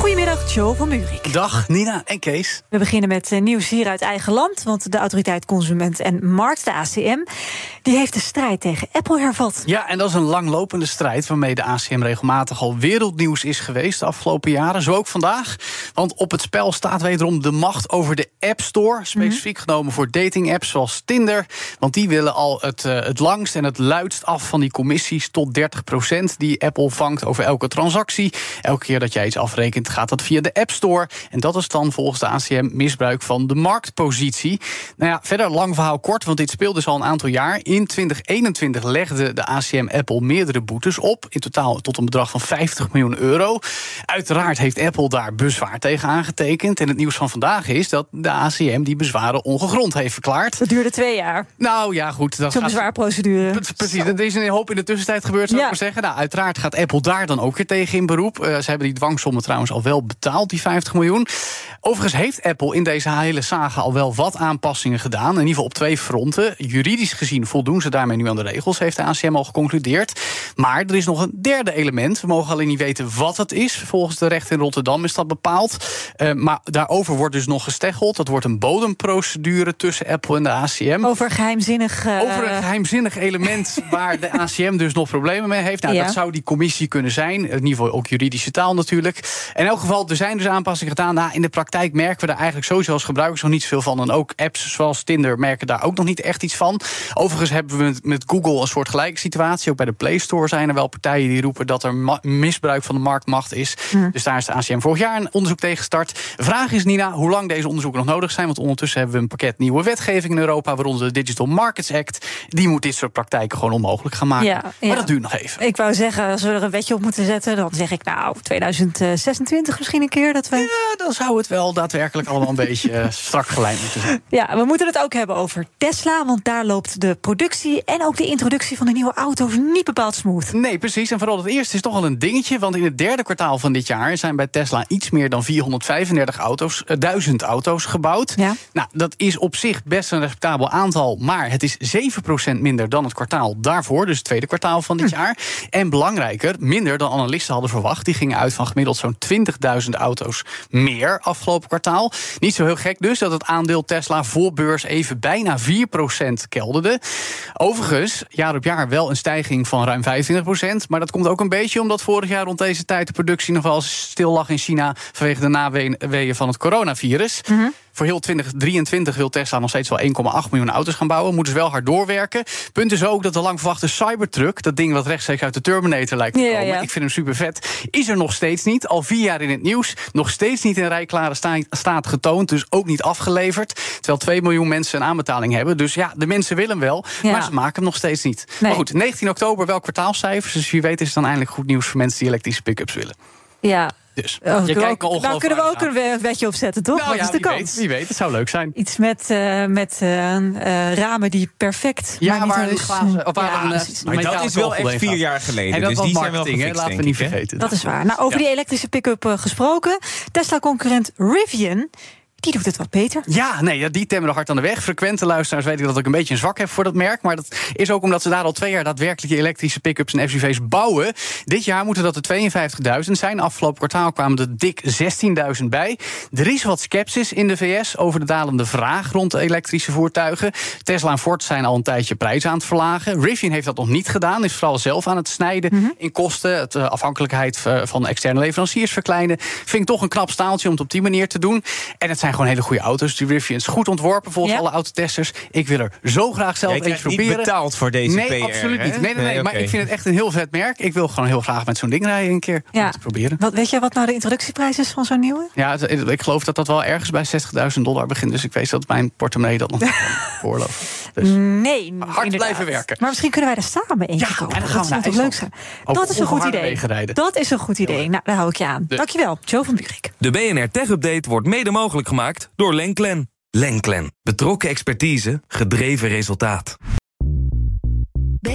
Goedemiddag, Joe van Buurik. Dag Nina en Kees. We beginnen met eh, nieuws hier uit eigen land. Want de Autoriteit Consument en Markt, de ACM, die heeft de strijd tegen Apple hervat. Ja, en dat is een langlopende strijd waarmee de ACM regelmatig al wereldnieuws is geweest de afgelopen jaren. Zo ook vandaag. Want op het spel staat wederom de macht over de App Store. Specifiek genomen voor dating-apps zoals Tinder. Want die willen al het, uh, het langst en het luidst af van die commissies tot 30% die Apple vangt over elke transactie. Elke keer dat jij iets afrekent, gaat dat via de App Store. En dat is dan volgens de ACM misbruik van de marktpositie. Nou ja, verder lang verhaal kort, want dit speelde dus al een aantal jaar. In 2021 legde de ACM Apple meerdere boetes op. In totaal tot een bedrag van 50 miljoen euro. Uiteraard heeft Apple daar bezwaar tegen aangetekend. En het nieuws van vandaag is dat de ACM die bezwaren ongegrond heeft verklaard. Dat duurde twee jaar. Nou ja, goed. Zo'n gaat... bezwaarprocedure. Precies, er is een hoop in de tussentijd gebeurd, zou Ja. ik maar zeggen. Nou, uiteraard gaat Apple daar dan ook weer tegen in beroep. Eh, ze hebben die dwangsommen trouwens al wel betaald, die 50 miljoen. Overigens heeft Apple in deze hele saga al wel wat aanpassingen gedaan. In ieder geval op twee fronten. Juridisch gezien voldoen ze daarmee nu aan de regels, heeft de ACM al geconcludeerd. Maar er is nog een derde element. We mogen alleen niet weten wat het is. Volgens de rechter in Rotterdam is dat bepaald. Eh, maar daarover wordt dus nog gesteggeld. Dat wordt een bodemprocedure tussen Apple en de ACM. Over geheimzinnig. eh, Over een geheimzinnig element waar de ACM dus nog problemen mee heeft. Nou, Ja. dat zou die commissie kunnen zijn. In ieder geval ook juridische taal natuurlijk. In elk geval, er zijn dus aanpassingen gedaan. Nou, in de praktijk merken we daar eigenlijk sowieso als gebruikers nog niet zoveel van. En ook apps zoals Tinder merken daar ook nog niet echt iets van. Overigens hebben we met- Google een soort gelijke situatie. Ook bij de Play Store zijn er wel partijen die roepen dat er misbruik van de marktmacht is. Dus daar is de ACM vorig jaar een onderzoek tegen gestart. De vraag is, Nina, hoe lang deze onderzoeken nog nodig zijn. Want ondertussen hebben we een pakket nieuwe wetgeving in Europa, waaronder de Digital Markets Act. Die moet dit soort praktijken gewoon onmogelijk gaan maken. Ja, ja. Maar dat duurt nog even. Ik wou zeggen, als we er een wetje op moeten zetten, dan zeg ik nou 2026 misschien een keer dat we. Ja, dan zou het wel daadwerkelijk allemaal een beetje eh, strak gelijnd moeten zijn. Ja, we moeten het ook hebben over Tesla, want daar loopt de productie en ook de introductie van de nieuwe auto's niet bepaald smooth. Nee, precies. En vooral het eerste is toch al een dingetje. Want in het derde kwartaal van dit jaar zijn bij Tesla iets meer dan 435 auto's, eh, 1000 auto's gebouwd. Ja. Nou, dat is op zich best een respectabel aantal. Maar het is 7% minder dan het kwartaal daarvoor. Dus het tweede kwartaal van dit jaar. En belangrijker, minder dan analisten hadden verwacht. Die gingen uit van gemiddeld zo'n 20.000 auto's meer afgelopen kwartaal. Niet zo heel gek dus dat het aandeel Tesla voor beurs even bijna 4% kelderde. Overigens, jaar op jaar wel een stijging van ruim 25%. Maar dat komt ook een beetje omdat vorig jaar rond deze tijd de productie nog wel stil lag in China vanwege de naweeën van het coronavirus. Voor heel 2023 wil Tesla nog steeds wel 1,8 miljoen auto's gaan bouwen. Moeten ze wel hard doorwerken. Punt is ook dat de lang verwachte Cybertruck, dat ding wat rechtstreeks uit de Terminator lijkt te Ja, komen, ja. ik vind hem super vet, is er nog steeds niet. Al vier jaar in het nieuws. Nog steeds niet in rijklare sta- staat getoond, dus ook niet afgeleverd. Terwijl 2 miljoen mensen een aanbetaling hebben. Dus ja, de mensen willen hem wel, Ja. maar ze maken hem nog steeds niet. Nee. Maar goed, 19 oktober wel kwartaalcijfers. Dus wie weet is het dan eindelijk goed nieuws voor mensen die elektrische pick-ups willen. Ja. Dus Oh, je me nou kunnen we ook een wetje opzetten, toch? aan. Wat Nou is de wie kans? weet, wie weet, het zou leuk zijn. Iets met, eh, met eh, eh, ramen die perfect. Ja, maar niet waar glazen- of waar Ja, een. Maar dat is wel echt vier jaar geleden. En dat dus die zijn wel gefixt, laten we niet vergeten. Dat is waar. Nou, over Ja. die elektrische pick-up gesproken. Tesla-concurrent Rivian, die doet het wat beter. Ja, nee, die temmen hard aan de weg. Frequente luisteraars weten dat ik een beetje een zwak heb voor dat merk. Maar dat is ook omdat ze daar al twee jaar daadwerkelijk elektrische pick-ups en SUV's bouwen. Dit jaar moeten dat er 52.000 zijn. Afgelopen kwartaal kwamen er dik 16.000 bij. Er is wat sceptisch in de VS over de dalende vraag rond elektrische voertuigen. Tesla en Ford zijn al een tijdje prijzen aan het verlagen. Rivian heeft dat nog niet gedaan. Is vooral zelf aan het snijden in kosten. Het eh, afhankelijkheid eh, van externe leveranciers verkleinen. Vind ik toch een knap staaltje om het op die manier te doen. En het zijn gewoon hele goede auto's. Die Rivian is goed ontworpen volgens Ja. alle autotesters. Ik wil er zo graag zelf Jij eentje krijgt niet proberen. betaald voor deze nee, PR, absoluut hè? niet. Nee, nee, nee, Nee, maar ik vind het echt een heel vet merk. Ik wil gewoon heel graag met zo'n ding rijden een keer. Ja. te proberen. Wat, weet je wat nou de introductieprijs is van zo'n nieuwe? Ja, ik geloof dat dat wel ergens bij 60.000 dollar begint. Dus ik weet dat mijn portemonnee dat nog niet kan veroorloven. Dus. Nee, Hard inderdaad. blijven werken. Maar misschien kunnen wij daar samen eentje Ja, kopen. en dan gaan dat we zou naar toch leuk zijn? Dat is een goed idee. Dat is een goed idee. Nou, daar hou ik je aan. Dus- Dankjewel, Joe van Buurik. De BNR Tech Update wordt mede mogelijk gemaakt door Lenklen. Lenklen. Betrokken expertise, gedreven resultaat.